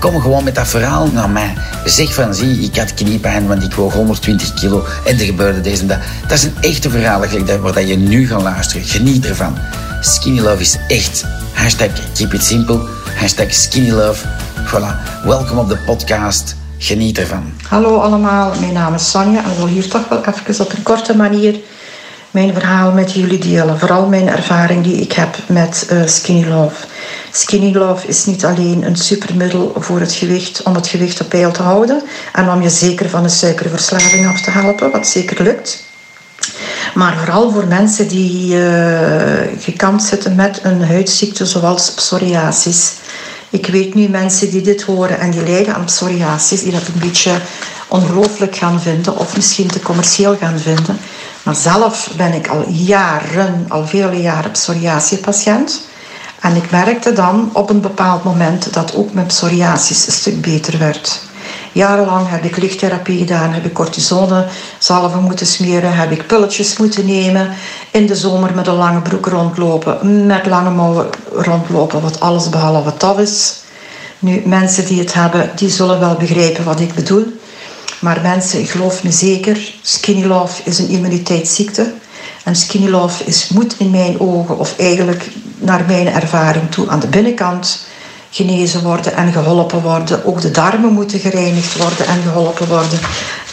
Kom gewoon met dat verhaal naar mij. Zeg van, zie, ik had kniepijn, want ik woog 120 kilo en er gebeurde deze en dat. Dat is een echte verhaal waar je nu gaat luisteren. Geniet ervan. Skinny Love is echt. Hashtag keep it simple. Hashtag skinny love. Voilà. Welkom op de podcast. Geniet ervan. Hallo allemaal, mijn naam is Sonja en ik wil hier toch wel even op een korte manier mijn verhaal met jullie delen. Vooral mijn ervaring die ik heb met uh, Skinny Love. Skinny Love is niet alleen een supermiddel voor het gewicht, om het gewicht op peil te houden en om je zeker van de suikerverslaving af te helpen, wat zeker lukt. Maar vooral voor mensen die uh, gekant zitten met een huidziekte zoals psoriasis. Ik weet nu mensen die dit horen en die lijden aan psoriasis, die dat een beetje ongelooflijk gaan vinden of misschien te commercieel gaan vinden. Maar zelf ben ik al jaren, al vele jaren psoriasispatiënt. En ik merkte dan op een bepaald moment dat ook mijn psoriasis een stuk beter werd. Jarenlang heb ik lichttherapie gedaan, heb ik cortisonezalven moeten smeren, heb ik pulletjes moeten nemen. In de zomer met een lange broek rondlopen, met lange mouwen rondlopen, wat alles behalve tof is. Nu, mensen die het hebben, die zullen wel begrijpen wat ik bedoel. Maar mensen, geloof me zeker, skinny love is een immuniteitsziekte. En skinny love is, moet in mijn ogen, of eigenlijk naar mijn ervaring toe, aan de binnenkant genezen worden en geholpen worden. Ook de darmen moeten gereinigd worden en geholpen worden.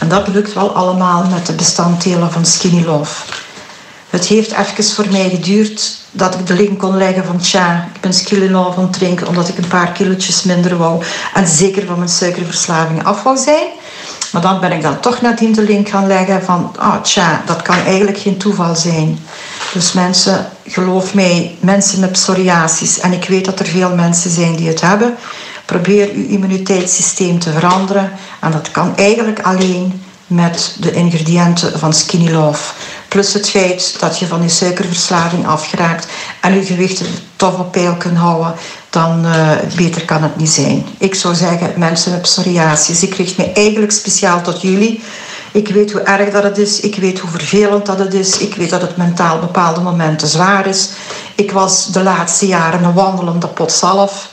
En dat lukt wel allemaal met de bestanddelen van skinny love. Het heeft even voor mij geduurd dat ik de link kon leggen van tja, ik ben skinny love aan het drinken omdat ik een paar kilootjes minder wou en zeker van mijn suikerverslaving af wou zijn. Maar dan ben ik dan toch nadien de link gaan leggen van, ah tja, dat kan eigenlijk geen toeval zijn. Dus mensen, geloof mij, mensen met psoriasis, en ik weet dat er veel mensen zijn die het hebben, probeer uw immuniteitssysteem te veranderen. En dat kan eigenlijk alleen met de ingrediënten van Skinny Love. Plus het feit dat je van je suikerverslaving afgeraakt en je gewicht toch op peil kunt houden, dan uh, beter kan het niet zijn. Ik zou zeggen, mensen met psoriasis, ik richt me eigenlijk speciaal tot jullie. Ik weet hoe erg dat het is, ik weet hoe vervelend dat het is, ik weet dat het mentaal bepaalde momenten zwaar is. Ik was de laatste jaren een wandelende pot zalf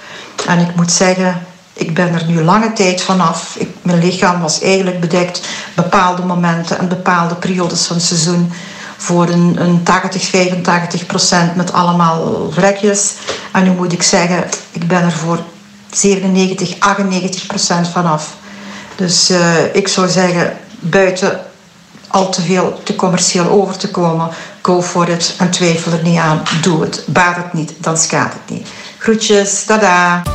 en ik moet zeggen, ik ben er nu lange tijd vanaf. Mijn lichaam was eigenlijk bedekt bepaalde momenten en bepaalde periodes van het seizoen voor een, een 80, 85 procent met allemaal vlekjes. En nu moet ik zeggen, ik ben er voor 97, 98 procent vanaf. Dus uh, ik zou zeggen, buiten al te veel te commercieel over te komen, go for it en twijfel er niet aan. Doe het. Baat het niet, dan schaadt het niet. Groetjes, tada!